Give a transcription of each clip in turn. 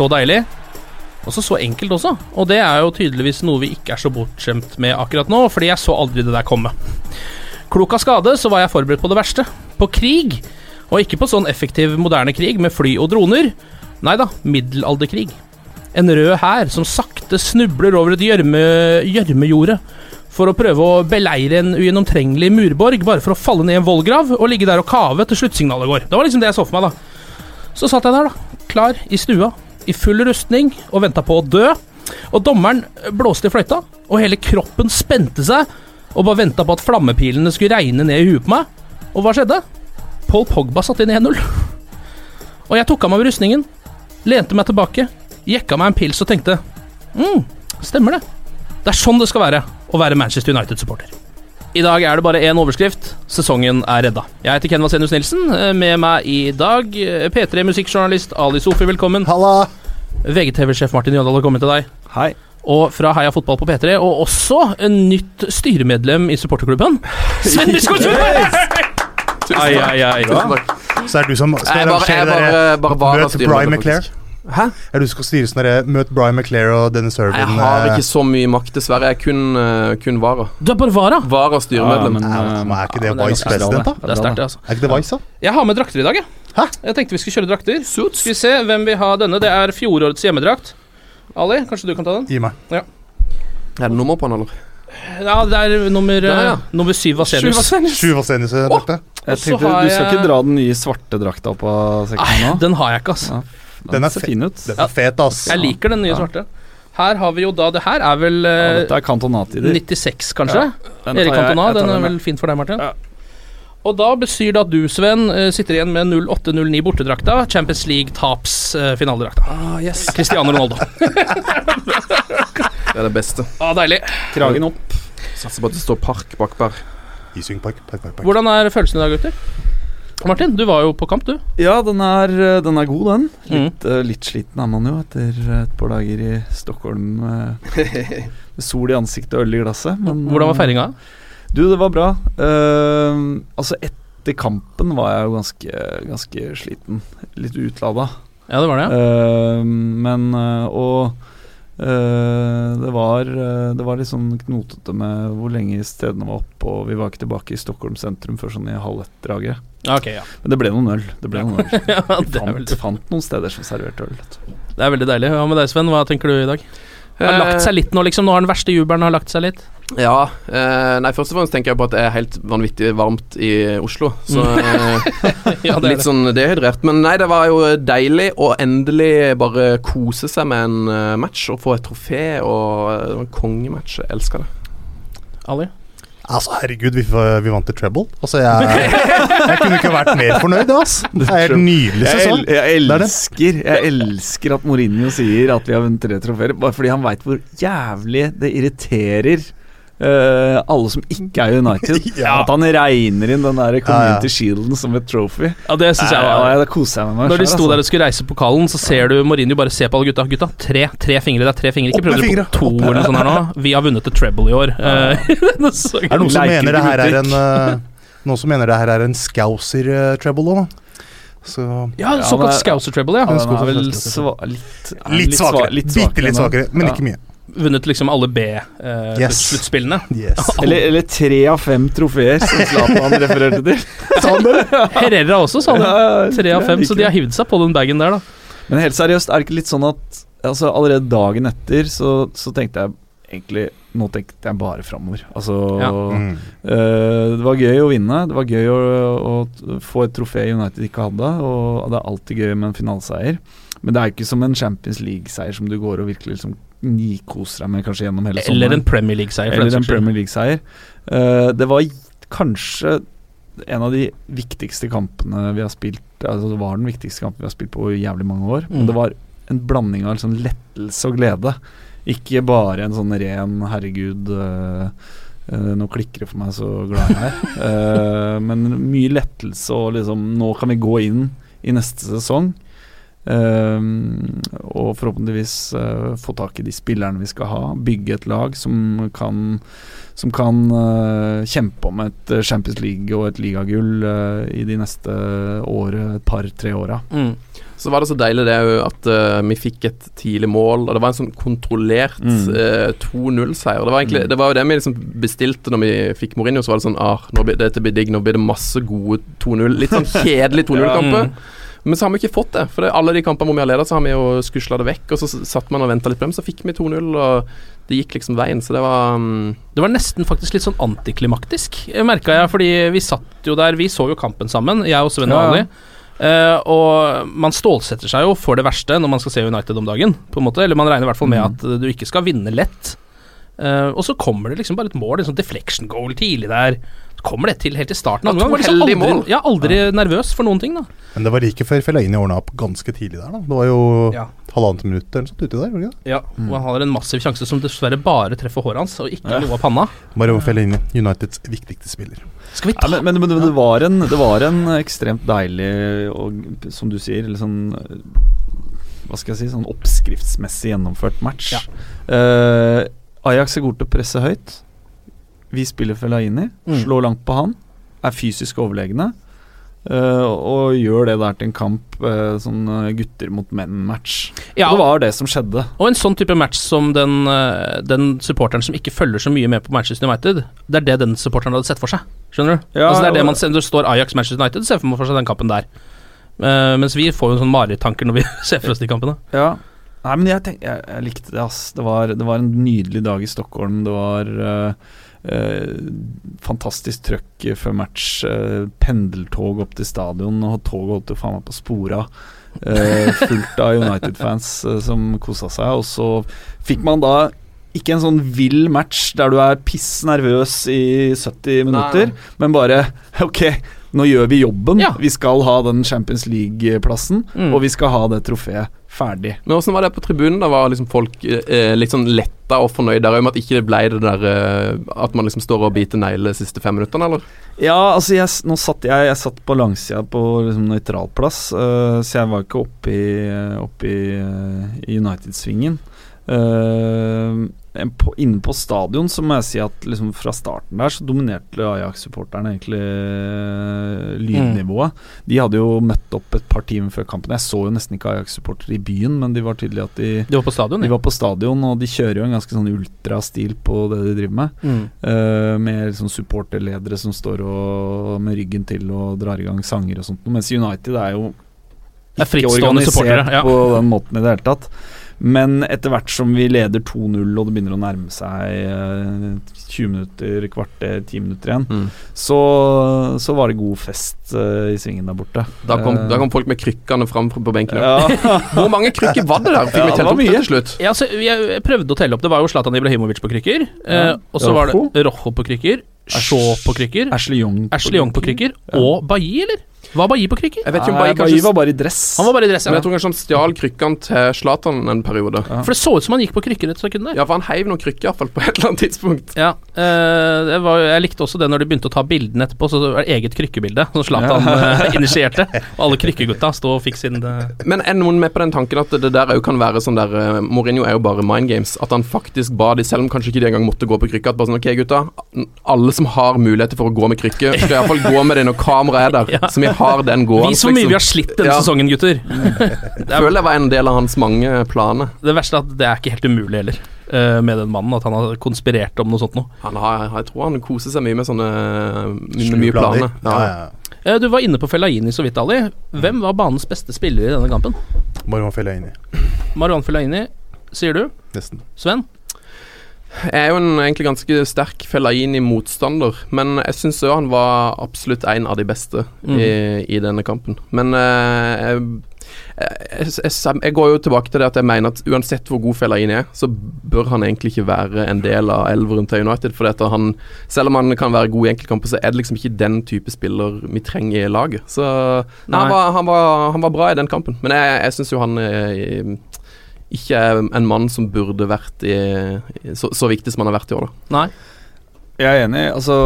Så deilig. Og så enkelt også. Og det er jo tydeligvis noe vi ikke er så bortskjemt med akkurat nå, fordi jeg så aldri det der komme. Klok av skade så var jeg forberedt på det verste. På krig. Og ikke på sånn effektiv moderne krig med fly og droner. Nei da, middelalderkrig. En rød hær som sakte snubler over et gjørme- gjørmejorde for å prøve å beleire en ugjennomtrengelig murborg, bare for å falle ned i en vollgrav og ligge der og kave til sluttsignalet går. Det var liksom det jeg så for meg, da. Så satt jeg der, da, klar i stua, i full rustning og venta på å dø. Og dommeren blåste i fløyta, og hele kroppen spente seg og bare venta på at flammepilene skulle regne ned i huet på meg. Og hva skjedde? Paul Pogba satte inn 1-0. Og jeg tok av meg rustningen, lente meg tilbake, jekka meg en pils og tenkte mm, stemmer det. Det er sånn det skal være å være Manchester United-supporter. I dag er det bare én overskrift. Sesongen er redda. Jeg heter Ken Vasenius Nilsen. Med meg i dag eh, P3 musikkjournalist Ali Sofi, velkommen. Halla! VGTV-sjef Martin Jøndal, velkommen til deg. Hei. Og fra Heia Fotball på P3, og også en nytt styremedlem i supporterklubben. Sven Ai, ai, ai. Så er det du som skal bare, arrangere bare, bare Møt Brian McClare? Hæ? Er det du som skal styre sånn derre Møt Brian McClair og Dennis Irvin? Jeg har eh, ikke så mye makt, dessverre. Jeg er kun, eh, kun vara. Du er bare vara. Vara-styremedlem. Ja, men er ikke det Ja, det Vice President, da? Det er sterkt, altså. Er ikke det Vice, da? Jeg har med drakter i dag, jeg. Hæ? Jeg tenkte vi skulle kjøre drakter. Skal vi se hvem vil ha denne. Det er fjorårets hjemmedrakt. Ali, kanskje du kan ta den? Gi meg. Er det nummer på den, eller? Ja, det er nummer, Der, ja. eh, nummer syv Vasenius. Sju Vasenius-drakte. Og så har Du skal ikke dra den nye svarte drakta på sekken Nei, nå? den har jeg ikke, altså. Den er ser fin ut. Den er fet, ass. Jeg liker den nye Ja. svarte. Her har vi jo da Det her er vel Ja, eh, dette er Cantonati-tider. 96, kanskje? Den Erik Cantona, den er vel fin for deg, Martin? Ja. Og da betyr det at du, Sven, eh, sitter igjen med 08-09 bortedrakta. Champions League taps eh, finaledrakta. Ah, yes. Cristiano Ronaldo. Det er det beste. ah, deilig. Kragen opp. Satser på at det står Park bak der. Isving Park, park, park, park. Hvordan er følelsen i dag, gutter? Martin, du var jo på kamp, du. Ja, den er, eh, den er god, den. Mm. Litt, eh, litt sliten er man jo etter et par dager i Stockholm uh, med sol i ansiktet og øl i glasset. Men, Hvordan var feiringa? Du, det var bra. Uh, altså, etter kampen var jeg jo ganske, ganske sliten. Litt utlada. Ja, det var det. Men Og det var eh, Det var litt sånn knotete med hvor lenge stedene var oppe, og vi var ikke tilbake i Stockholm sentrum før sånn i halv ett-draget. Okay, ja. Men det ble noen øl. Det ble noen øl. ja Vi det, fant, fant noen steder som serverte øl. det er veldig deilig. Hva med deg, Sven? Hva tenker du i dag? Det har lagt seg litt nå, liksom. Nå har den verste jubelen har lagt seg litt. Ja. Eh, nei, først og fremst tenker jeg på at det er helt vanvittig varmt i Oslo. Så eh, Ja, det er litt sånn dehydrert. Men nei, det var jo deilig å endelig bare kose seg med en eh, match og få et trofé og eh, det var en kongematch. Jeg elsker det. Ali? Altså, herregud, vi, vi vant til treble. Altså, jeg, jeg kunne ikke vært mer fornøyd, Altså. Det er helt nydelig Jeg, sesong. el jeg det. elsker Jeg elsker at Mourinho sier at vi har vunnet tre trofeer, bare fordi han veit hvor jævlig det irriterer eh, alle som ikke er United. Ja. At han regner inn den der Community ja. Shielden som et trophy. Ja, det synes jeg var ja, Da koser jeg meg med Når de sto altså. der og skulle reise pokalen, så ser du Mourinho bare se på alle gutta. Gutta, tre, tre fingre. Det er tre fingre. Ikke prøv dere på to eller noe sånt her nå. Vi har vunnet the treble i år. Eh, denne. Er det noen som mener det her er en eh, Noen som mener det her er en Scouser-treble òg, da? Så Ja, Ja, såkalt ja, Scouser treble, ja. Ja, den er vel sva litt ja, Litt svakere. Bitte litt svakere, men Ja. ikke mye. Vunnet liksom alle B-sluttspillene. Yes. Eller, eller tre av fem trofeer, som Zlatan refererte til. Herrera også, sa det. Tre av fem, så de har hivd seg på den bagen der, da. Men helt seriøst, er det ikke litt sånn at altså, allerede dagen etter så, så tenkte jeg egentlig Nå tenkte jeg bare framover. Altså Ja. Mm. eh, Det var gøy å vinne. Det var gøy å, å få et trofé United ikke hadde. Og det er alltid gøy med en finaleseier. Men det er ikke som en Champions League-seier som du går og virkelig liksom nikoser deg med kanskje gjennom hele sommeren. Eller en Premier League-seier. Eller en. Premier League-seier. Uh, det var kanskje en av de viktigste kampene vi har spilt Altså Det var den viktigste kampen vi har spilt på i jævlig mange år. Mm. Men det var en blanding av liksom lettelse og glede. Ikke bare en sånn ren 'herregud, uh, uh, nå klikker det for meg, så glad jeg er'. Men mye lettelse og liksom Nå kan vi gå inn i neste sesong. Eh, og forhåpentligvis eh, få tak i de spillerne vi skal ha. Bygge et lag som kan som kan eh, kjempe om et eh, Champions League og et ligagull i de neste året, et par-tre åra. Mm. Så var det så deilig det at uh, vi fikk et tidlig mål, og det var en sånn kontrollert Mm. uh, 2-0-seier. Det var egentlig Det var jo det vi liksom bestilte når vi fikk Mourinho, så var det sånn ah, nå blir, Dette blir digg, nå blir det masse gode 2-0. Litt sånn kjedelige 2-0-kamper. Mm. Men så har vi ikke fått det. For det, alle de kampene hvor vi har ledet, så har vi jo skusla det vekk. Og så satt man og venta litt på dem, så fikk vi 2-0, og det gikk liksom veien. Så det var um... Det var nesten faktisk litt sånn antiklimaktisk, merka jeg. Fordi vi satt jo der, vi så jo kampen sammen, jeg og Sven Ja, ja. Ali. Eh, og man stålsetter seg jo for det verste når man skal se United om dagen, på en måte. Eller man regner i hvert fall med Mm. at eh, du ikke skal vinne lett. Uh, og så kommer det liksom bare et mål, en sånn deflection goal tidlig der. Kommer det til helt i starten. Ja, to var liksom aldri, mål. ja, aldri nervøs for noen ting, da. Men det var like før Fellaini ordna opp ganske tidlig der, da. Det var jo Ja. halvannet minutt eller noe sånt uti der. ikke Ja, Ja, og han har en massiv sjanse som dessverre bare treffer håret hans, og ikke noe av panna. Mario Fellaini, Uniteds viktigste spiller. Skal vi Ja, ta men, men, men det, var en, det var en ekstremt deilig og, som du sier, litt sånn Hva skal jeg si, sånn oppskriftsmessig gjennomført match. Ja. Eh, Ajax er god til å presse høyt. Vi spiller Fellaini, Mm. slår langt på han, er fysisk overlegne. Uh, og gjør det der til en kamp, uh, sånn eh, gutter mot menn-match. Ja, Det var det som skjedde. Og en sånn type match som den, uh, den supporteren som ikke følger så mye med på Manchester United, det er det den supporteren hadde sett for seg. Skjønner du? Ja, altså det er det man ser, Du står Ajax Manchester United, ser for seg den kampen der. Mens vi får jo sånn marerittanker når vi ser for oss de kampene. Ja. Nei, men jeg, tenk, jeg, jeg likte det, ass. Det var, det var en nydelig dag i Stockholm. Det var fantastisk trøkk før match. eh, pendeltog opp til stadion, og toget holdt jo faen meg på spora. eh, fullt av United-fans eh, som kosa seg. Og så fikk man da ikke en sånn vill match der du er piss nervøs i 70 minutter, nei. men bare Ok, nå gjør vi jobben. Ja. Vi skal ha den Champions League-plassen, Mm. og vi skal ha det trofeet ferdig. Men åssen var det på tribunen? Da var liksom folk eh, litt sånn letta og fornøyde der, med at ikke det ble det der eh, At man liksom står og biter negler de siste fem minuttene, eller? Ja, altså jeg, nå satt jeg Jeg satt på langsida på liksom nøytralplass, uh, så jeg var ikke oppe i, oppe i, øh, i United-svingen. Uh, på, inne på stadion så må jeg si at liksom fra starten der så dominerte Ajax-supporterne egentlig øh, lydnivået. De hadde jo møtt opp et par timer før kampen. Jeg så jo nesten ikke Ajax-supportere i byen, men de var tydelig at de de, var på stadion, de var på stadion, og de kjører jo en ganske sånn ultrastil på det de driver med. Mm. Uh, med liksom supporterledere som står og, med ryggen til og drar i gang sanger og sånt. Mens United er jo ikke organisert. Ja. på den måten i det hele tatt. Men etter hvert som vi leder 2-0 og det begynner å nærme seg eh, 20 minutter, kvarter, 10 minutter igjen, Mm. så, så var det god fest eh, i svingen der borte. Da kom, Eh, da kom folk med krykkene fram på benken. ja. Hvor mange krykker var det der? Fikk Ja, vi det telt opp til slutt? Ja, altså, jeg, prøvde å telle opp. Det var jo Zlatan Ibrahimovic på krykker. Eh, Ja. og så var det Rojo på krykker. Shaw på krykker. Ashley Young. Ashley Young på krykker. Ja. Og Bailly, eller? Var Bailly på krykker? Jeg vet ikke om Bailly kanskje var bare i dress. Han var bare i dress, ja. Men jeg tror kanskje han stjal krykkene til Zlatan en periode. Ja. For det så ut som han gikk på krykker et sekund der. for han heiv noen krykker iallfall på et eller annet tidspunkt. Ja, uh, det var, jeg likte også det når de begynte å ta bildene etterpå, så var det eget krykkebilde som Zlatan eh, initierte. Og alle krykkegutta sto og fikk sin uh... Men er noen med på den tanken at det der òg kan være sånn der uh, Mourinho er jo bare mind games. At han faktisk ba de, selv om kanskje ikke de engang måtte gå på krykker, at bare sånn Ok, gutta. Alle som har muligheter for å gå med krykke, skal iallfall gå med det når kameraet er der. Ja. Har den gående. Vis hvor mye vi har slitt denne Ja. sesongen, gutter. Jeg føler det var en del av hans mange planer. Det verste er at det er ikke helt umulig heller, eh, med den mannen. At han har konspirert om noe sånt noe. Han har, jeg tror han koser seg mye med sånne med mye planer. Ja, ja. Eh, Du var inne på Fellaini så vidt, Ali. Hvem var banens beste spiller i denne kampen? Marwan Fellaini. Marwan Fellaini, sier du? Nesten. Sven? Jeg er jo en egentlig ganske sterk Fellaini-motstander, men jeg syns òg han var absolutt en av de beste Mm. i, i denne kampen. Men eh, jeg, jeg, jeg, går jo tilbake til det at jeg mener at uansett hvor god Fellaini er, så bør han egentlig ikke være en del av elveren til United. For han, selv om han kan være god i enkeltkamper, så er det liksom ikke den type spiller vi trenger i laget. Så Nei. han, var, han, var, han var bra i den kampen, men jeg, jeg syns jo han eh, ikke er en mann som burde vært i, så, så viktig som han har vært i år, da. Nei. Jeg er enig, altså,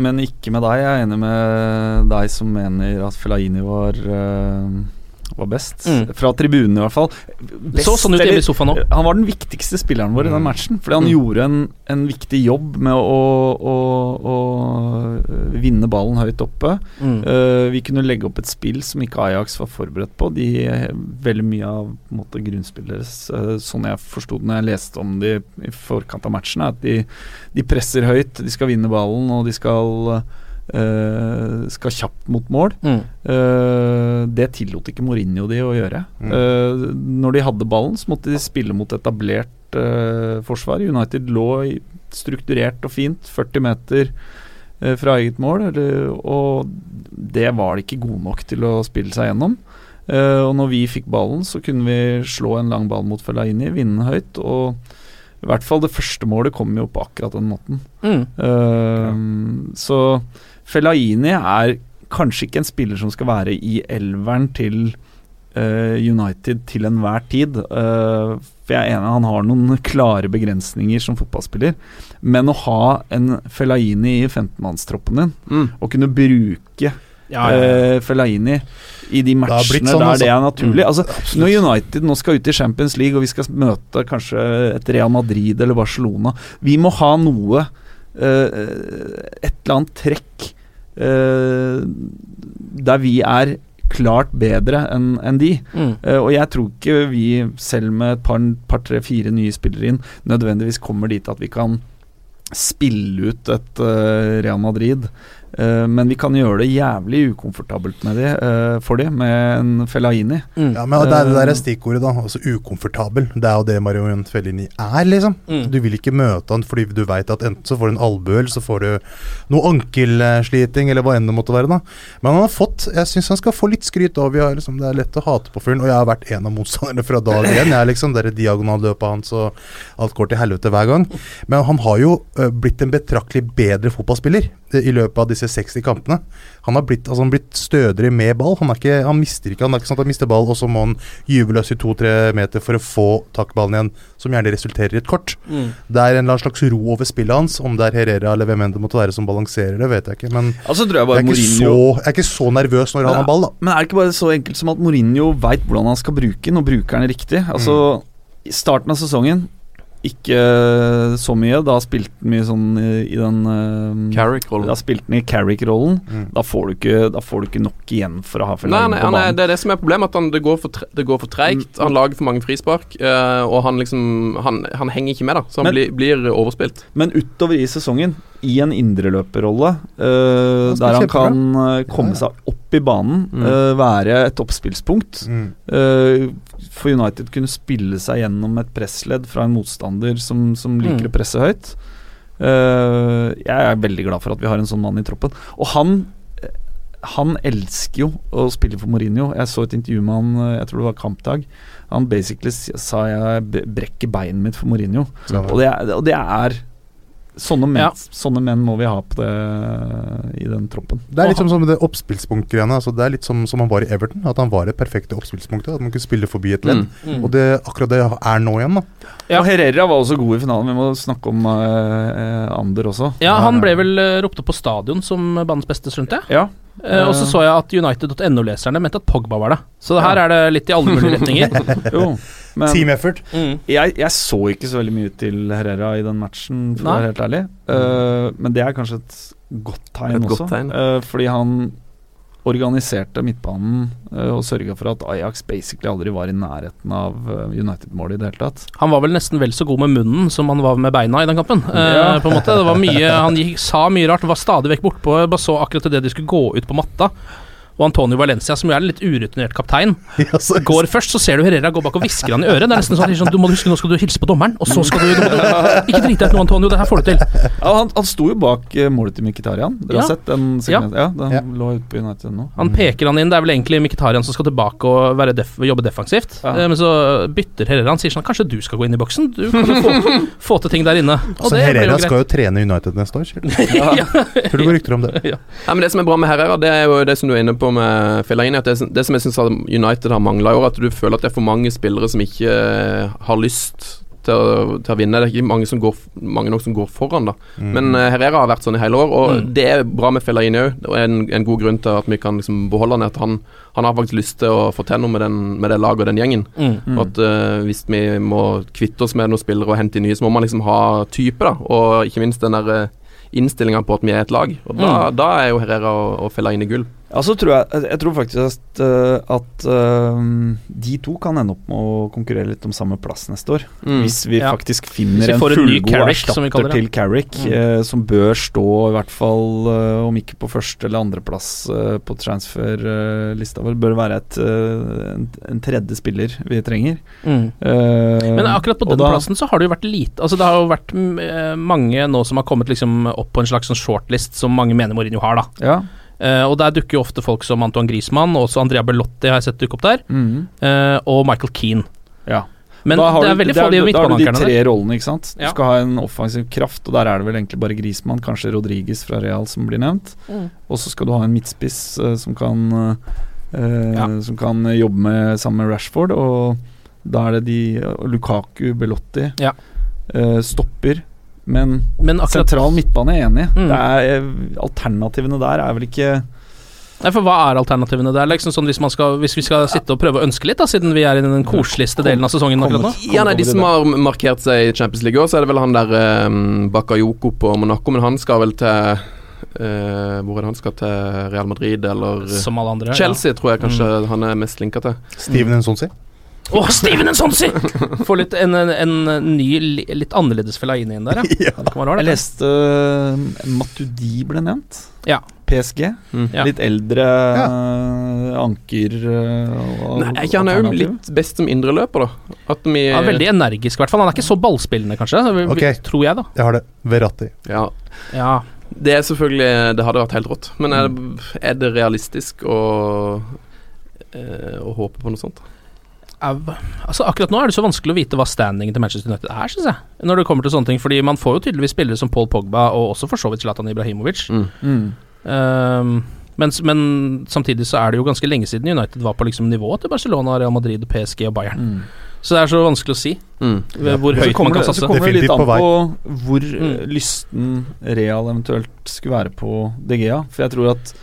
men ikke med deg. Jeg er enig med deg som mener at Felaini var eh, var best. Mm. Fra tribunen, i hvert fall. Så sånn ut hjemme i sofaen òg. Han var den viktigste spilleren vår i den matchen. Fordi han Mm. gjorde en, en viktig jobb med å, å, å vinne ballen høyt oppe. Mm. Eh, vi kunne legge opp et spill som ikke Ajax var forberedt på. De, veldig mye av på måte, grunnspillet deres, eh, sånn jeg forsto det når jeg leste om de i forkant av matchen, er at de, de presser høyt, de skal vinne ballen, og de skal eh, skal kjapt mot mål. Mm. Uh, det tillot ikke Mourinho de å gjøre. Mm. Uh, når de hadde ballen, så måtte de spille mot etablert forsvar. United lå i, strukturert og fint, 40 meter fra eget mål, eller, og det var de ikke gode nok til å spille seg gjennom. Eh, og når vi fikk ballen, så kunne vi slå en lang ball mot Fellaini, vinne høyt. og i hvert fall det første målet kom jo på akkurat den måten. Mm. Ja. Så Fellaini er kanskje ikke en spiller som skal være i elveren til uh, United til enhver tid. Uh, for jeg er enig, han har noen klare begrensninger som fotballspiller. Men å ha en Fellaini i 15-mannstroppen din, Mm. og kunne bruke Ja, ja, ja. Uh, Fellaini i de matchene sånn, der altså. det er naturlig. Mm. Altså, når United nå skal ut i Champions League, og vi skal møte kanskje et Real Madrid eller Barcelona Vi må ha noe uh, Et eller annet trekk der vi er klart bedre enn en de. Mm. Uh, og jeg tror ikke vi, selv med et par, par tre, fire nye spillere inn, nødvendigvis kommer dit at vi kan spille ut et uh, Real Madrid. Eh, men vi kan gjøre det jævlig ukomfortabelt med de, eh, for de, med en Fellaini. Mm. Ja, men det, er, det der er stikkordet, da. Altså ukomfortabel. Det er jo det Marion Fellini er, liksom. Mm. Du vil ikke møte han fordi du veit at enten så får du en albue, eller så får du noe ankelsliting, eller hva enn det måtte være. da Men han har fått Jeg syns han skal få litt skryt av. Vi liksom, det er lett å hate på fyren, og jeg har vært en av motstanderne fra dag én. Jeg er liksom det diagonalløpet hans, og alt går til helvete hver gang. Men han har jo blitt en betraktelig bedre fotballspiller i løpet av disse 60 kampene. Han har blitt, altså, blitt stødigere med ball. Han, ikke, han mister ikke Han er ikke sånn at han mister ball, og så må han gyve løs i to-tre meter for å få tak ballen igjen, som gjerne resulterer i et kort. Mm. Det er en slags ro over spillet hans. Om det er Herrera eller hvem enn det måtte være som balanserer det, vet jeg ikke. Men Altså tror jeg jeg er ikke, Mourinho så, jeg er ikke så nervøs når han har ball, da. Men er det ikke bare så enkelt som at Mourinho veit hvordan han skal bruke den, og bruker den riktig? Altså, I starten av sesongen ikke så mye. Da spilte han mye sånn i, i den uh, Carrick-rollen. Da spilte han i Carrick-rollen. Mm. Da, får du ikke- da får du ikke nok igjen for å ha for Fellaini på banen. Nei, det er det som er problemet, at han, det, går for tre, det går for treigt. Han lager for mange frispark, uh, og han liksom han, han henger ikke med, da. Så han Men- blir, blir overspilt. Men utover i sesongen, i en indreløperrolle, uh, der han kan uh, komme Ja. seg opp i banen, Mm. uh, være et oppspillspunkt Mm. Uh, For United kunne spille seg gjennom et pressledd fra en motstander som, som liker Mm. å presse høyt. Eh, jeg er veldig glad for at vi har en sånn mann i troppen. Og han han elsker jo å spille for Mourinho. Jeg så et intervju med han, jeg tror det var kampdag. Han basically sa jeg brekker beinet mitt for Mourinho. Og det er, og det er sånne, menn, Ja. sånne menn må vi ha på det i den troppen. Det er litt som, som det oppspillspunktgreiene. Altså, det er litt som, som han var i Everton. At han var det perfekte oppspillspunktet. At man kunne spille forbi et ledd. Mm. Og det, akkurat det er nå igjen. da Ja. Og Herrera var også god i finalen. Vi må snakke om uh, Ander også. Ja, han ble vel eh, ropt opp på stadion som banens beste, skjønte jeg. Ja. Uh, og så så jeg at United.no-leserne mente at Pogba var det. Så her er det litt i alle mulige retninger. Jo, men Team effort. Mm. jeg, jeg så ikke så veldig mye til Herrera i den matchen, for å være helt ærlig. Uh, men det er kanskje et godt tegn Et også. godt tegn. Uh, fordi han organiserte midtbanen uh, og sørga for at Ajax basically aldri var i nærheten av United-målet i det hele tatt. Han var vel nesten vel så god med munnen som han var med beina i den kampen. Eh, Ja. på en måte Det var mye Han gikk, sa mye rart, var stadig vekk bortpå. Bare så akkurat idet de skulle gå ut på matta. Og Antonio Valencia, som jo er en litt urutinert kaptein, yes, så- går først, så ser du Herrera gå bak og hvisker han i øret. Det er nesten sånn, at du må huske, nå skal du hilse på dommeren, og så skal du, du Ikke drit deg ut nå, Antonio, det her får du til. Ja, han, han sto jo bak eh, målet til Mkhitaryan. Dere Ja. har sett den sekvensen? Ja, den Ja. lå ute på United nå. Han peker han inn, det er vel egentlig Mkhitaryan som skal tilbake og være def jobbe defensivt. Ja. Eh, Men så bytter Herrera. Han sier sånn Kanskje du skal gå inn i boksen? Du kan jo få, få til ting der inne. Og Altså, det ble jo Herrera skal jo trene United neste år. Tror du går rykter om det? Ja, men Det som er bra med Herrera, det er jo det som du er inne på med Fellaini. At det, det som jeg syns United har mangla i år, at du føler at det er for mange spillere som ikke eh, har lyst til å, til å vinne. Det er ikke mange, som går, mange nok som går foran, da. Mm. Men eh, Herrera har vært sånn i hele år, og Mm. det er bra med Fellaini òg. Og en, en god grunn til at vi kan liksom beholde han, at han, han har faktisk lyst til å få til noe med, den, med det laget og den gjengen. Mm. Og at uh, Hvis vi må kvitte oss med noen spillere og hente inn nye, så må man liksom ha type, da. Og ikke minst den der uh, innstillinga på at vi er et lag. Og da, da er jo Herrera og, og Fellaini gull. Ja, så tror jeg, jeg tror faktisk at, eh, at eh, de to kan ende opp med å konkurrere litt om samme plass neste år. Mm. Hvis vi Ja. faktisk finner vi en fullgod erstatter til Carrick, Mm. eh, som bør stå i hvert fall, eh, om ikke på første eller andreplass uh, på transferlista vår, bør være et, eh, en, en tredje spiller vi trenger. Mm. Eh, Men akkurat på den da- plassen så har det jo vært lite Altså Det har jo vært mm, eh, mange nå som har kommet liksom opp på en slags sånn shortlist som mange mener Mourinho har, da. Ja. Eh, og der dukker jo ofte folk som Antoine Griezmann, og også Andrea Bellotti har jeg sett dukke opp der, mm. uh, og Michael Keane. ja. Men det er du- veldig få av de Da har du de tre der. rollene, ikke sant. Du Ja. skal ha en offensiv kraft, og der er det vel egentlig bare Griezmann, kanskje Rodriges fra Real som blir nevnt. Mm. Og så skal du ha en midtspiss uh, som kan eh, Ja. Som kan jobbe med sammen med Rashford, og da er det de Lukaku, Belotti Ja. eh, stopper. Men Men akkurat sentral midtbane er jeg enig i. Mm. Det er, eh, Alternativene der er vel ikke Nei, for Hva er alternativene der? Liksom sånn hvis, man skal, hvis vi skal sitte og prøve å ønske litt, da siden vi er i den koseligste delen av sesongen akkurat nå? Ja, nei, De som har markert seg i Champions League òg, så er det vel han der um, Bakayoko på Monaco, men han skal vel til Uh, Hvor er det han skal til? Real Madrid eller Som alle andre. Chelsea, tror jeg kanskje han er mest linka til. Steven Nsonsi. Ja. Å, Steven Nsonsi! Få litt en, en, en ny, litt annerledes Fellaini inn der, ja. Jeg leste uh, Matudi ble nevnt. Ja. PSG. Mm. Litt eldre ja. anker eh, og Nei, ikke han er jo litt best som indreløper, da? At vi Han er veldig energisk, i hvert fall. Han er ikke så ballspillende, kanskje. vi- Ok. Tror jeg, da. Jeg har det. Verratti. Ja. Ja. Det er selvfølgelig Det hadde vært helt rått. Men er, er det realistisk å, eh, å håpe på noe sånt? Au. Altså Akkurat nå er det så vanskelig å vite hva standingen til Manchester United er, syns jeg. Når det kommer til sånne ting, fordi man får jo tydeligvis spillere som Paul Pogba, og også for så vidt Zlatan Ibrahimovic. Mm. Mm. Um, men, men samtidig så er det jo ganske lenge siden United var på liksom nivået til Barcelona, Real Madrid, PSG og Bayern. Mm. Så det er så vanskelig å si Mm. hvor høyt man kan satse. så kommer det litt an på på hvor eh, Mm. lysten Real eventuelt skulle være på DGA. For jeg tror at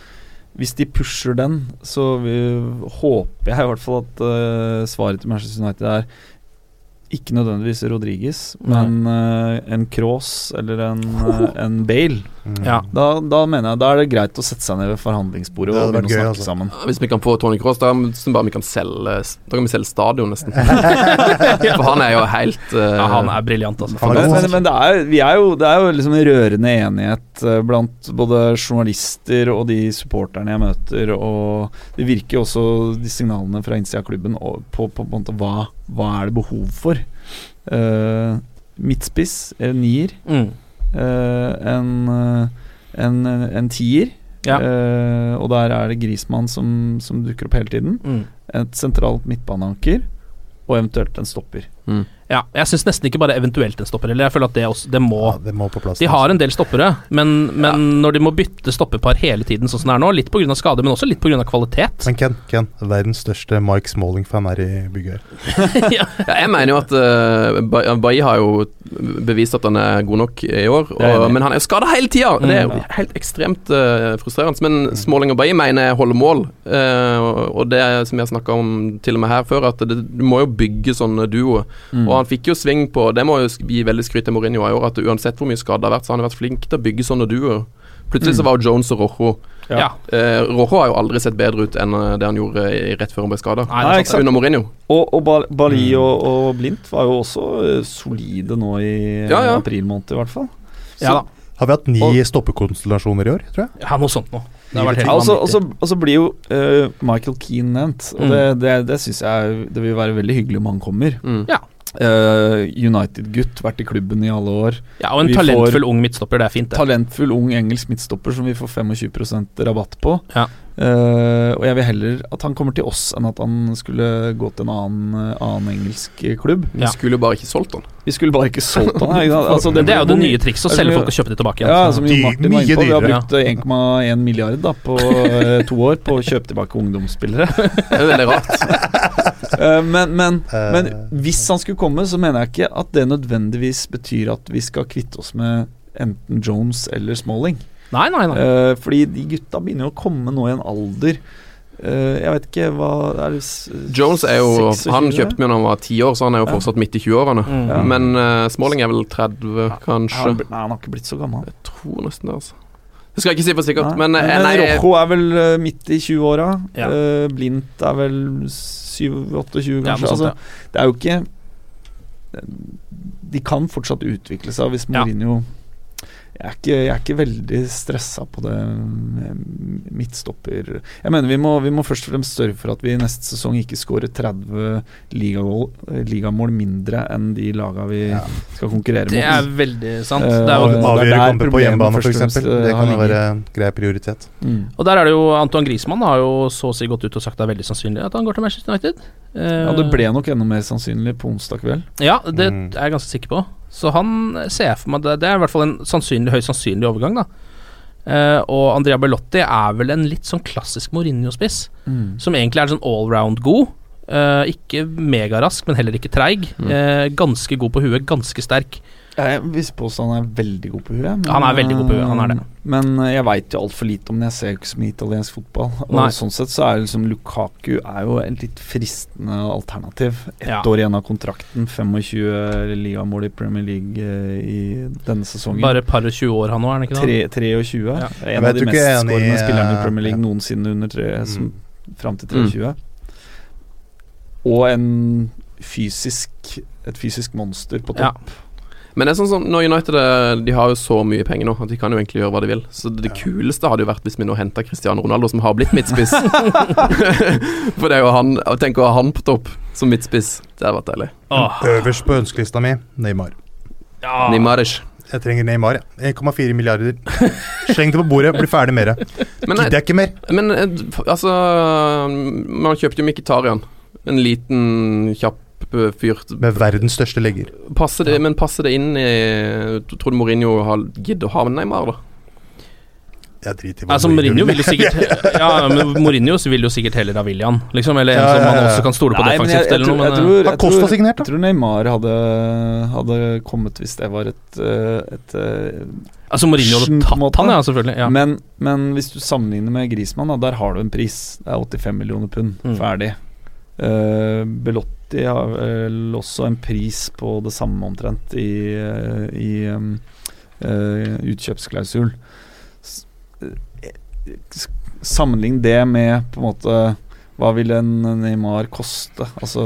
hvis de pusher den, så vi, håper jeg i hvert fall at uh, svaret til Manchester United er ikke nødvendigvis Rodriguez, men uh, en Cross eller en, eh, en Bale. Mm. Ja. Da, da mener jeg Da er det greit å sette seg ned ved forhandlingsbordet og begynne å snakke altså. sammen. Hvis vi kan få Tony Cross, da vi kan selge Da kan vi selge stadion, nesten. For han er jo helt uh, Ja, han er briljant, altså. Men, men, men det, er, vi er jo, det er jo liksom en rørende enighet eh, blant både journalister og de supporterne jeg møter, og det virker jo også de signalene fra innsida av klubben og på, på, på en måte hva, hva er det behov for. Uh, midtspiss, eller nier, Mm. Eh, en, eh, en, en tier, Ja. Uh, og der er det Grismann som, som dukker opp hele tiden. Mm. Et sentralt midtbaneanker, og eventuelt en stopper. mm. Ja, jeg syns nesten ikke bare eventuelt en stopper. heller. jeg føler at det, også, det må Ja, det må på plass. De har en del stoppere, men, men når de må bytte stoppepar hele tiden, sånn som det er nå, litt pga. skade, men også litt pga. kvalitet Men Ken, Ken, verdens største Mike Smalling-fan er i bygget her. Ja, jeg mener jo at uh, Bailly har jo bevist at han er god nok i år, Det og, men han er jo skada hele tida! Det er Mm. jo helt ekstremt uh, frustrerende. Men Smalling og Bailly mener jeg holder mål, uh, og- det er som jeg snakka om til og med her før, at det, du må jo bygge sånne duoer. Mm. Og han fikk jo sving på Det må jo gi veldig skryt til Mourinho i år, at uansett hvor mye skade det har vært, så har han vært flink til å bygge sånne duoer. Plutselig så Mm. var jo Jones og Rojo Ja. Ja. eh, Rojo har jo aldri sett bedre ut enn eh, det han gjorde i, rett før han ble skada. Er. Under Mourinho. Og, og Ba- Bali Mm. og, og Blindt var jo også eh, solide nå i Ja, ja. april måned, i hvert fall. Ja. Har vi hatt ni Og- stoppekonstellasjoner i år, tror jeg? Ja, noe sånt noe. Har Ja, og så- og vanvittig. så- og så blir jo uh, Michael Keane nevnt, og Mm. det, det, det syns jeg det vil være veldig hyggelig om han kommer. Mm. Ja. Eh, United-gutt, vært i klubben i alle år. Ja, og en Vi talentfull får- ung midtstopper, det er fint, det. Talentfull ung engelsk midtstopper som vi får 25% rabatt på. Ja. Uh, og jeg vil heller at han kommer til oss enn at han skulle gå til en annen, eh, annen engelsk klubb. Vi Ja. skulle bare ikke solgt han. Vi skulle bare ikke solgt han. Altså, Men det er jo det nye trikset, å Altså, selge folk og kjøpe de tilbake igjen. Ja, som Dy- Jo Martin var inne på. Vi har brukt eh, 1,1 milliard da, på eh, to år på å kjøpe tilbake ungdomsspillere. Det er veldig rart. Eh, men, men, Eh. men hvis han skulle komme, så mener jeg ikke at det nødvendigvis betyr at vi skal kvitte oss med enten Jones eller Smalling. Nei, nei, nei. Eh, fordi de gutta begynner jo å komme nå i en alder eh, Jeg vet ikke hva er det, Jones er jo 26? Han kjøpte vi da han var ti år, så han er jo Ja. fortsatt midt i 20-årene. Mm. Men uh, Smalling er vel 30, Han, kanskje. har nei, han har ikke blitt så gammel. Jeg tror nesten det, altså. Det skal jeg ikke si for sikkert, Nei, men, eh, nei, Rojo er vel eh, midt i 20-åra. Ja. Uh, Blindt er vel 27-28, Ja, kanskje. Ja, sånt, altså, Det er jo ikke De kan fortsatt utvikle seg hvis Ja. Jeg er, ikke, jeg er ikke veldig stressa på det med midtstopper Jeg mener vi må, vi må først og fremst sørge for at vi neste sesong ikke skårer 30 ligamål, ligamål mindre enn de laga vi skal konkurrere mot. Det er veldig sant. Uh, Det er Avgjøre kamper på hjemmebane, f.eks. eh, Det kan jo være grei prioritet. Mm. og der er det jo Antoine Griezmann har jo så å si gått ut og sagt det er veldig sannsynlig at han går til Manchester United. Uh, Ja, det ble nok enda mer sannsynlig på onsdag kveld. Ja, det Mm. er jeg ganske sikker på. Så han ser jeg for meg Det, det er i hvert fall en sannsynlig, høyst sannsynlig overgang, da. Uh, og Andrea Bellotti er vel en litt sånn klassisk Mourinho-spiss, som egentlig er sånn allround god. Uh, ikke megarask, men heller ikke treig. Mm. Uh, ganske god på huet, ganske sterk. Jeg vil påstå han er veldig god på huet. men, Han er veldig god på huet, han er det. eh, Men eh, jeg veit jo altfor lite om det. Jeg ser jo ikke så mye italiensk fotball. Og Nei. sånn sett så er liksom Lukaku er jo et litt fristende alternativ. Ett Ja. år igjen av kontrakten, 25 ligamål i Premier League eh, i denne sesongen. Bare et par og 20 år, han nå, er han ikke det? 23. Ja. En av de mest skårende spillerne i Premier League ja. noensinne under tre, som, fram til Mm. 23. Og en fysisk et fysisk monster på Ja. Men det er sånn som når United eh, De har jo så mye penger nå at de kan jo egentlig gjøre hva de vil. Så det kuleste hadde jo vært hvis vi nå henta Cristiano Ronaldo, som har blitt midtspiss. For det er jo han Tenk å ha han på topp som midtspiss. Det hadde vært deilig. Åh, Øverst på ønskelista mi Neymar. ja. Neymarish. Jeg trenger Neymar. jeg. 1,4 milliarder. Sleng det på bordet, bli ferdig med det. Gidder jeg ikke mer. men eh, altså Man kjøpte jo Mkhitarian. En liten, kjapp eh. Med verdens største legger. Passer det, Men passer det inn i Tror du Mourinho har giddet å ha med Neymar, da? Jeg driter i hva Altså, Mourinho vil jo sikkert Ja, men Mourinho vil jo sikkert heller ha William, liksom. Eller en Ja, som ja, man også kan stole på Nei, defensivt, jeg, eller noe. jeg, Men, tror, Har Costa signert, da? jeg tror Neymar hadde, hadde kommet hvis det var et, eh, et eh, altså, Mourinho hadde tatt han, ja, selvfølgelig. Ja. men, men hvis du sammenligner med Grismann, da, der har du en pris. Det er 85 millioner pund. Mm. Ferdig. Uh, Belotti har vel også en pris på det samme omtrent i, eh, i um, eh, utkjøpsklausul. Eh, Sammenlign det med på en måte hva vil en Neymar koste? Altså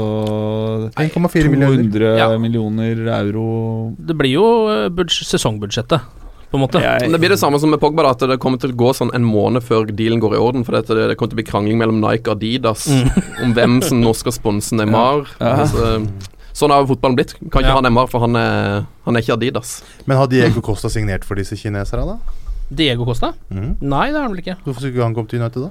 1,4 millioner 200 Ja. millioner euro Det blir jo eh, sesongbudsjettet, på en måte. Jeg- Det blir det samme som med Pogba, da, at det kommer til å gå sånn en måned før dealen går i orden. For dette, det kommer til å bli krangling mellom Nike og Adidas om hvem som nå skal sponse Neymar. Ja. Altså, sånn har jo fotballen blitt. Kan ikke Ja. ha Neymar, for han er, han er ikke Adidas. Men har Diego Costa signert for disse kineserne, da? Diego Costa? Mm. Nei, det har han vel ikke. Hvorfor skulle ikke han komme til United, da?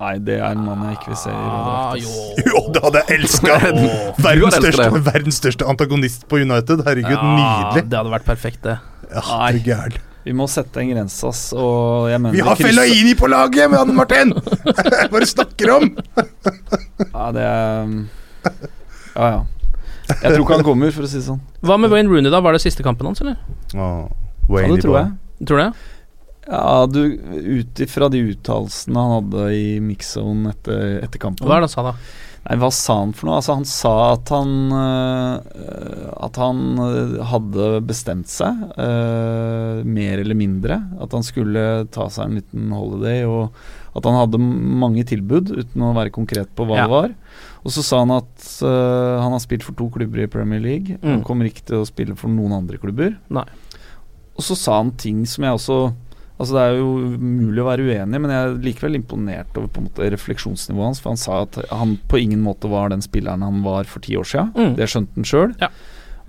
Nei, det er en mann jeg ikke vil se i rød Ah, jo. Jo, det hadde jeg elska! Verdens, største- verdens største antagonist på United. Herregud, Ja, nydelig. Det hadde vært perfekt, det. Ja, er gæren. Vi må sette en grense, ass. Og jeg mener Vi har krysser- Fellaini på laget, Jan Martin! Hva er det du snakker om? Ja, det er um, Ja, ja. Jeg tror ikke han kommer, for å si det sånn. Hva med Wayne Rooney, da? Var det siste kampen hans, eller? Åh, Ja, det tror jeg. Tror det? Ja, du, ut ifra de uttalelsene han hadde i mix-zone etter, etter kampen Hva er det han sa, da? Nei, hva sa han for noe? Altså, han sa at han uh, At han øh, hadde bestemt seg, uh, mer eller mindre. At han skulle ta seg en liten holiday, og at han hadde mange tilbud, uten å være konkret på hva Ja. det var. Og så sa han at uh, han har spilt for to klubber i Premier League. Han Mm. kommer ikke til å spille for noen andre klubber. Nei. Og så sa han ting som jeg også Altså Det er jo mulig å være uenig, men jeg er likevel imponert over på en måte refleksjonsnivået hans. For han sa at han på ingen måte var den spilleren han var for ti år siden. Mm. Det skjønte han sjøl. Ja.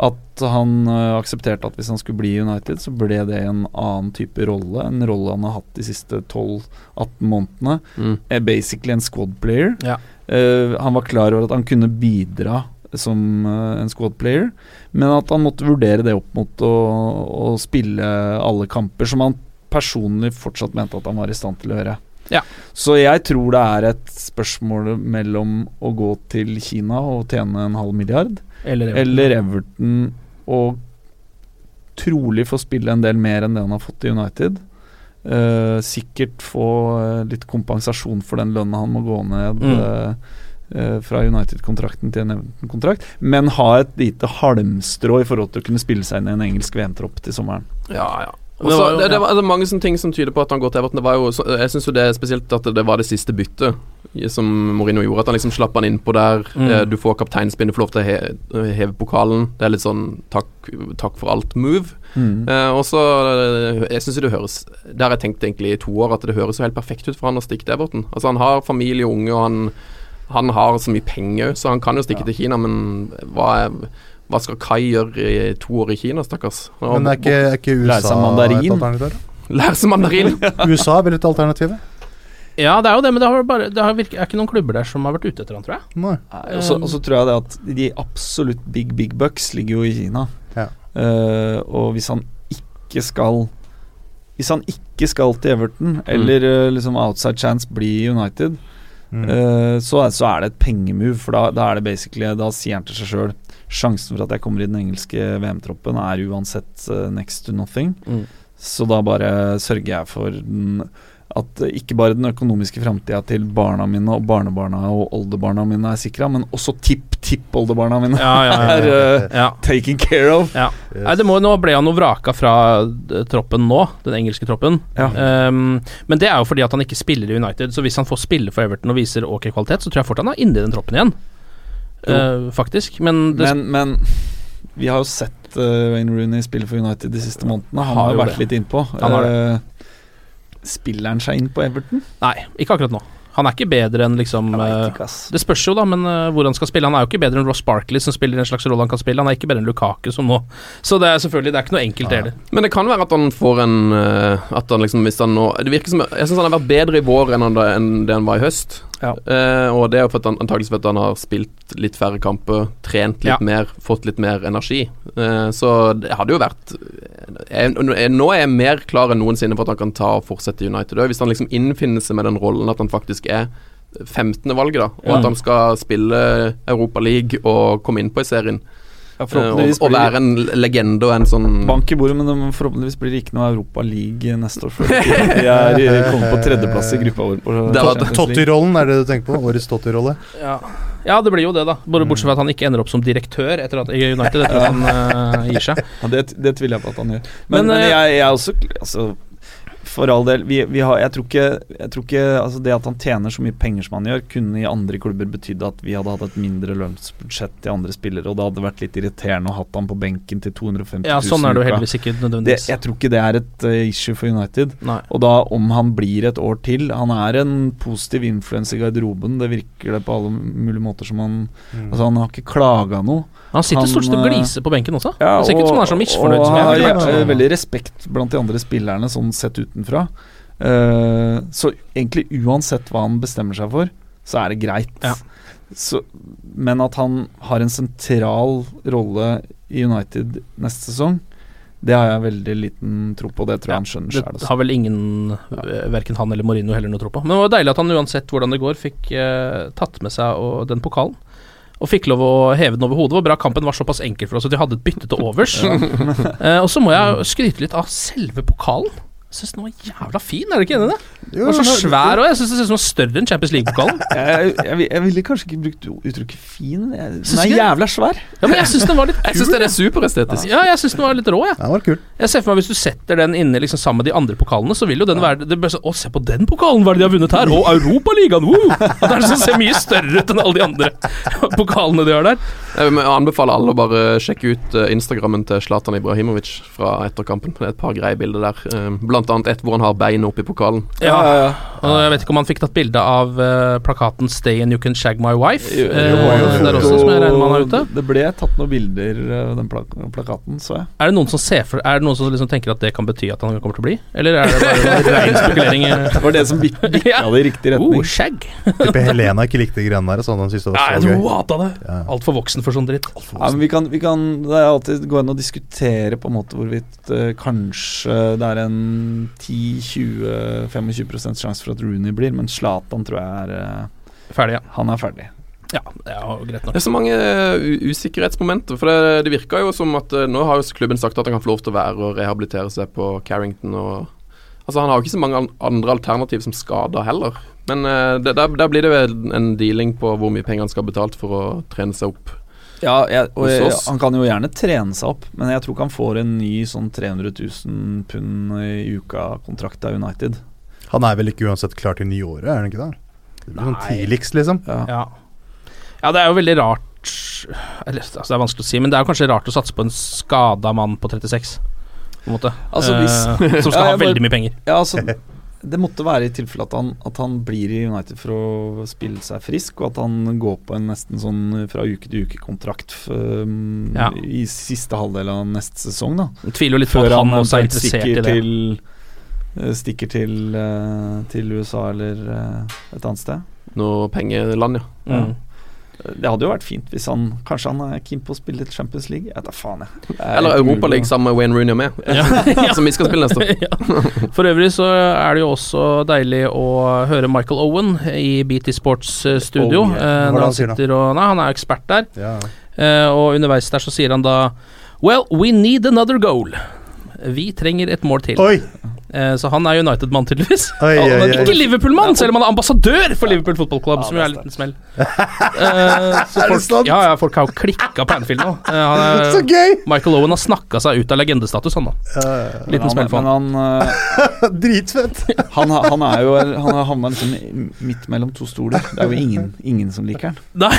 At han øh, aksepterte at hvis han skulle bli United, så ble det en annen type rolle. En rolle han har hatt de siste 12-18 månedene. Mm. Er basically en squad player. Ja. Uh, han var klar over at han kunne bidra som eh, en squad player, men at han måtte vurdere det opp mot å, å spille alle kamper, som han personlig fortsatt mente at han var i stand til å gjøre. Ja. Så jeg tror det er et spørsmål mellom å gå til Kina og tjene en halv milliard, Eller, eller Everton og trolig få spille en del mer enn det han har fått i United. Uh, sikkert få eh, litt kompensasjon for den lønna han må gå ned Mm. uh, fra United-kontrakten til en Everton-kontrakt, men ha et lite halmstrå i forhold til å kunne spille seg inn i en engelsk VM-tropp til sommeren. Ja, ja. Det var det, det, var, det er mange sånne ting som tyder på at han går til Everton. Det var jo, jeg syns jo det er spesielt at det var det siste byttet som Mourinho gjorde. At han liksom slapp han innpå der. Mm. Eh, du får kapteinspinnet, får lov til å he, heve pokalen. Det er litt sånn takk, takk for alt-move. Mm. Eh, og så eh, Jeg syns det høres Det har jeg tenkt egentlig i to år, at det høres jo helt perfekt ut for han å stikke til Everton. Altså Han har familie og unge, og han, han har så mye penger, så han kan jo stikke til Kina, men hva, er, hva skal Kai gjøre i to år i Kina, stakkars? Men er ikke, er ikke Lære USA seg mandarin. Lære seg mandarin! USA er vel et alternativ? Ja, det er jo det, men det, har bare, det har virke, er ikke noen klubber der som har vært ute etter han, tror jeg. Nei. Nei, Og så og så tror jeg det at de absolutt big, big bucks ligger jo i Kina. Ja. Uh, og hvis han ikke skal Hvis han ikke skal til Everton, eller eh, liksom outside chance bli United, Mm. uh, så, så er det et pengemove, for da, da er det basically Da sier han til seg sjøl Sjansen for at jeg kommer i den engelske VM-troppen, er uansett eh, next to nothing. Mm. Så da bare sørger jeg for den, at ikke bare den økonomiske framtida til barna mine og barnebarna og oldebarna mine er sikra, men også tipp-tipp-oldebarna mine Ja, ja, ja, er ja. ja. taken care of. Ja. Nei, det må, nå ble han jo vraka fra eh, troppen nå, den engelske troppen. Ja. Ehm, men det er jo fordi at han ikke spiller i United, så hvis han får spille for Everton og viser ok kvalitet, så tror jeg fort han er inne i den troppen igjen. Eh, faktisk. Men, det, Men, men vi har jo sett uh, Wayne Rooney spille for United de siste månedene. Han Har har jo vært det. litt innpå. Uh, Eh, spiller han seg inn på Everton? nei, ikke akkurat nå. Han er ikke bedre enn liksom ikke. Det spørs jo, da, men hvor han skal spille. Han er jo ikke bedre enn Ross Barkley, som spiller en slags rolle han kan spille. Han er ikke bedre enn Lukaku, som nå. Så det er selvfølgelig Det er ikke noe enkelt, det heller. Men det kan være at han får en At han liksom Hvis han nå Det virker som Jeg syns han har vært bedre i vår enn, han, enn det han var i høst. Ja. Eh, og det er jo for at han, antakeligvis fordi han har spilt litt færre kamper, trent litt Ja. mer, fått litt mer energi. Eh, så det hadde jo vært jeg, jeg, Nå er jeg mer klar enn noensinne for at han kan ta og fortsette i United. Hvis han liksom innfinner seg med den rollen at han faktisk er 15. valget, da, og Ja. at han skal spille Europa League og komme inn på i serien. Ja, Eh, forhåpentligvis blir... Å være en legende og en sånn Bank i bordet, men forhåpentligvis blir det ikke noe Europa League neste år. Før vi er kommer på tredjeplass i gruppa vår. På Det var- Champions League. Totti-rollen er det du tenker på? Årets Totti-rolle? Ja. ja, det blir jo det, da. Bare bortsett fra at han ikke ender opp som direktør etter at, United etter at han uh, gir seg. Ja, det, det tviler jeg på at han gjør. Men, Men, men, eh, jeg, jeg er også altså, For all del, vi, vi har, jeg tror ikke, jeg tror ikke altså Det at han tjener så mye penger som han gjør, kunne i andre klubber betydd at vi hadde hatt et mindre lønnsbudsjett til andre spillere, og det hadde vært litt irriterende å hatt han på benken til 250 000 Ja, sånn er det jo heldigvis ikke Det, jeg tror ikke det er et uh, issue for United. Nei. Og da om han blir et år til Han er en positiv influens i garderoben, det virker det på alle mulige måter som han Altså Han har ikke klaga noe. Han sitter Han, stort sett og eh, gliser på benken også. Ja, det ser ikke ut som han er så misfornøyd og som jeg har ja, veldig respekt blant de andre spillerne, sånn sett utenfra. Uh, så egentlig uansett hva han bestemmer seg for, så er det greit. Ja. Så, men at han har en sentral rolle i United neste sesong, det har jeg veldig liten tro på. Det tror jeg han skjønner Det har vel ingen, eh, verken han eller Mourinho heller noe tro på. Men det var deilig at han uansett hvordan det går, fikk eh, tatt med seg og, den pokalen. Og fikk lov å heve den over hodet. Det var bra kampen var såpass enkel for oss at de hadde et bytte til overs. eh, og så må jeg skryte litt av selve pokalen. Jeg syns den var jævla fin, er du ikke enig i det? Den var så den svær òg. Jeg syns det ser ut som den var større enn Champions League-pokalen. jeg, jeg, jeg ville kanskje ikke brukt uttrykket fin. Jeg, den er jævla svær. Ja, men jeg syns den var litt kul. Jeg syns den er superestetisk. Ja, jeg syns den var litt rå, jeg. Den var kul. Jeg ser for meg Hvis du setter den inne liksom sammen med de andre pokalene, så vil jo den være det er så, Å, se på den pokalen, hva er det de har vunnet her? Å, Europaligaen! Woo! Uh! Den sånn, ser mye større ut enn alle de andre pokalene de har der. Jeg anbefaler alle å bare sjekke ut eh, Instagrammen til Zlatan Ibrahimovic fra etter kampen. Det er et par greie bilder der. Eh, Blant annet et hvor han har beinet oppi pokalen. Ja, og Jeg vet ikke om han fikk tatt bilde av eh, plakaten 'Stay and you can shag my wife'. Jo, jo, jo, jo, ute. Det ble tatt noen bilder den plak plakaten, så jeg. Er det noen som ser for Er det noen som liksom tenker at det kan bety at han kommer til å bli? Eller er det bare rein spekulering? eh? Det var det som bik- bikka det i riktig retning. Oh, skjegg. Tipper Helena ikke likte de greiene der. Sånn han syntes det Ja, jeg så tror hun hata det. Ja. Altfor voksen for sånn dritt. Ja, men vi kan, vi kan Det er alltid gå inn og diskutere på en måte hvorvidt uh, kanskje det er en 10-20-25% sjanse for at Rooney blir, men Zlatan tror jeg er uh, Ferdig, ja. Han er ferdig. Ja, det er jo greit nok. Det er så mange eh, usikkerhetsmomenter. For det, det virker jo som at eh, Nå har jo klubben sagt at han kan få lov til å være og rehabilitere seg på Carrington. Og, altså Han har jo ikke så mange andre alternativ som skader heller. Men eh, det, der, der blir det vel en dealing på hvor mye penger han skal ha betalt for å trene seg opp. Ja, jeg, og jeg, han kan jo gjerne trene seg opp, men jeg tror ikke han får en ny sånn 300 000 pund i uka-kontrakt av United. Han er vel ikke uansett klar til nyåret, er han ikke det? Det blir sånn Nei. tidligst, liksom. Ja. Ja. Ja, det er jo veldig rart Eller, altså, Det er vanskelig å si, men det er jo kanskje rart å satse på en skada mann på 36. På en måte. Altså, hvis- Eh, som skal Ja, ha veldig bare- mye penger. Ja, altså Det måtte være i tilfelle at han, at han blir i United for å spille seg frisk, og at han går på en nesten sånn fra uke til uke-kontrakt um, Ja. i siste halvdel av neste sesong. da Jeg tviler jo litt på Før at han han også er interessert i det. til eh, Stikker til, uh, til USA eller uh, et annet sted. Noe pengeland, ja. Mm. Det hadde jo vært fint hvis han Kanskje han er keen på å spille Champions League. Jeg vet da faen, jeg. Er Eller Europaliga sammen med Wayne Rooney og Ja. som vi skal spille neste år. ja. For øvrig så er det jo også deilig å høre Michael Owen i BT Sports eh, studio. Oh, yeah. eh, han sitter og Nei, han er ekspert der. Ja. Eh, og underveis der så sier han da Well, we need another goal. Vi trenger et mål til. Oi! Eh, så han er United-mann, tydeligvis. Oi, oi, oi. ikke Liverpool-mann, selv om han er ambassadør for Liverpool Football Club, som jo er en liten smell. Eh, så Er det folk, sant? ja, ja, folk har jo klikka på Anfield nå. Eh, han er, Så gøy! Michael Owen har snakka seg ut av legendestatus, han da. Liten smell for han. Han, Dritfett! han, han er jo Han har havna liksom midt mellom to stoler. Det er jo ingen, ingen som liker han. Nei,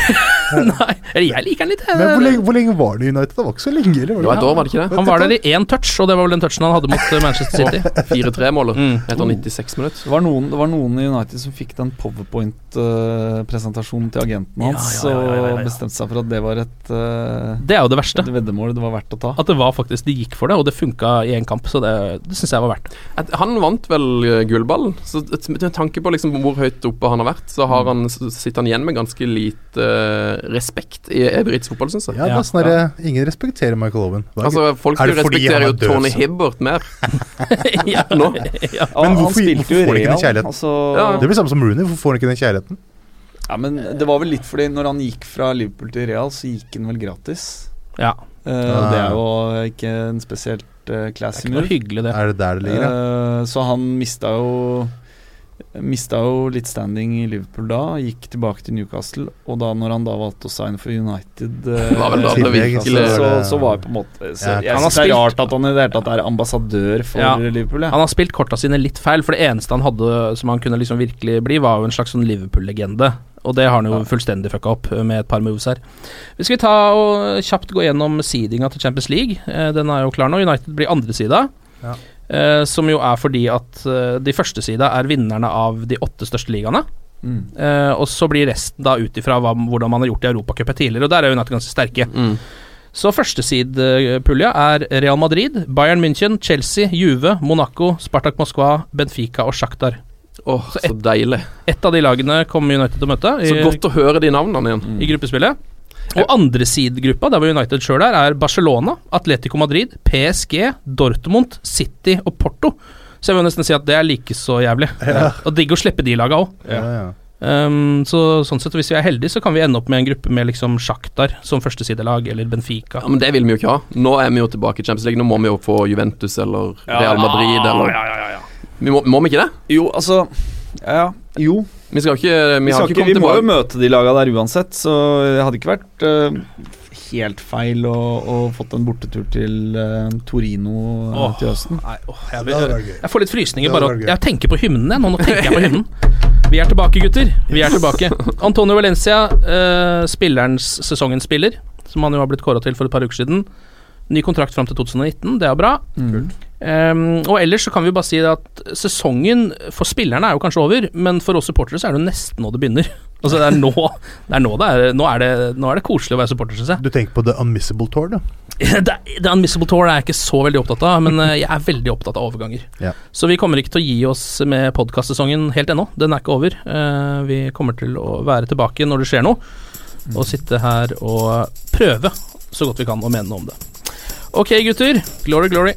nei. Jeg liker han litt. jeg. Men hvor lenge, hvor lenge var det i United? Det var ikke så lenge, eller? Det var et år, var det ikke det? Han var der i én touch, og det var vel den touchen han hadde mot eh, Manchester City. 4-3-målet Mm. etter 96 minutter. Det var, noen, det var noen i United som fikk den powerpoint-presentasjonen til agenten Ja, hans, ja, ja, ja, ja, ja. og bestemte seg for at det var et, uh, Det er jo det verste. et veddemål det var verdt å ta. At det var faktisk De gikk for det, og det funka i én kamp, så det, det syns jeg var verdt. At Han vant vel eh, gullballen, så med tanke på liksom hvor høyt oppe han har vært, så har han, sitter han igjen med ganske lite respekt i i britisk fotball, syns jeg. Ja, det er sånn ja. Ingen respekterer Michael Owen. Hva er Altså, folk Er det fordi respekterer han jo er Tony så? Hibbert mer. ja, Nå? ja. men hvorfor- hvorfor får han ikke den kjærligheten? Altså, Ja. Det blir samme som Rooney. Hvorfor får han ikke den kjærligheten? ja, men det var vel litt fordi når han gikk fra Liverpool til Real, så gikk han vel gratis. ja. Uh, det er jo ikke en spesielt uh, Det er classy ikke noe move. hyggelig, det. Er det der det ligger? ja? Eh, så han mista jo Mista jo litt standing i Liverpool da, gikk tilbake til Newcastle. Og da når han da valgte å signe for United, eh, var da virkelig så, så var det på en måte så Ja. Jeg syns det er rart at han i det hele tatt er ambassadør for Ja. Liverpool. Ja. Han har spilt korta sine litt feil, for det eneste han hadde som han kunne liksom virkelig bli, var jo en slags sånn Liverpool-legende. Og det har han jo fullstendig fucka opp med et par moves her. Vi skal ta og kjapt gå gjennom seedinga til Champions League. Eh, Den er jo klar nå. United blir andre sida. Ja. Eh, som jo er fordi at eh, de første sida er vinnerne av de åtte største ligaene. Mm. Eh, og så blir resten da ut ifra hvordan man har gjort i Europacupen tidligere, og der er United ganske sterke. Mm. Så førstesidepulja er Real Madrid, Bayern München, Chelsea, Juve, Monaco, Spartak Moskva, Benfica og Shakhtar. Åh, så deilig. Ett av de lagene kommer United til å møte i, Så godt å høre de navnene igjen. i gruppespillet. Og andre sidegruppa, der hvor United sjøl er, er Barcelona, Atletico Madrid, PSG, Dortmund, City og Porto. Så jeg vil nesten si at det er like så jævlig. Og digg å slippe de laga òg. Ja, ja. Um, så sånn sett, hvis vi er heldige, så kan vi ende opp med en gruppe med liksom Sjaktar som førstesidelag, eller Benfica. Ja, men det vil vi jo ikke ha. Nå er vi jo tilbake i Champions League. Nå må vi jo få Juventus eller Real Madrid eller vi må, må vi ikke det? Jo, altså Ja, jo. Vi skal ikke Vi, Vi, skal ikke ikke, vi må jo møte de laga der uansett, så det hadde ikke vært uh, helt feil å, å fått en bortetur til uh, Torino Åh. til høsten. Nei, åh, jeg, gøy. jeg får litt frysninger bare av- å Jeg tenker på hymnen jeg, nå. Nå tenker jeg på hymnen. Vi er tilbake, gutter. Vi er tilbake. Antonio Valencia, eh, spillerens sesongens spiller, som han jo har blitt kåra til for et par uker siden. Ny kontrakt fram til 2019, det er bra. Um, og ellers så kan vi bare si at sesongen for spillerne er jo kanskje over, men for oss supportere så er det jo nesten nå det begynner. Altså det er nå det er nå det er, nå er, det, nå er det koselig å være supporter, syns jeg. Du tenker på The Unmissable Tour, da? det, det Unmissable Tour er jeg ikke så veldig opptatt av, men eh, jeg er veldig opptatt av overganger. Ja. Så vi kommer ikke til å gi oss med podkastsesongen helt ennå. Den er ikke over. Uh, vi kommer til å være tilbake når det skjer noe, og sitte her og prøve så godt vi kan å mene noe om det. Ok, gutter. Glory, glory.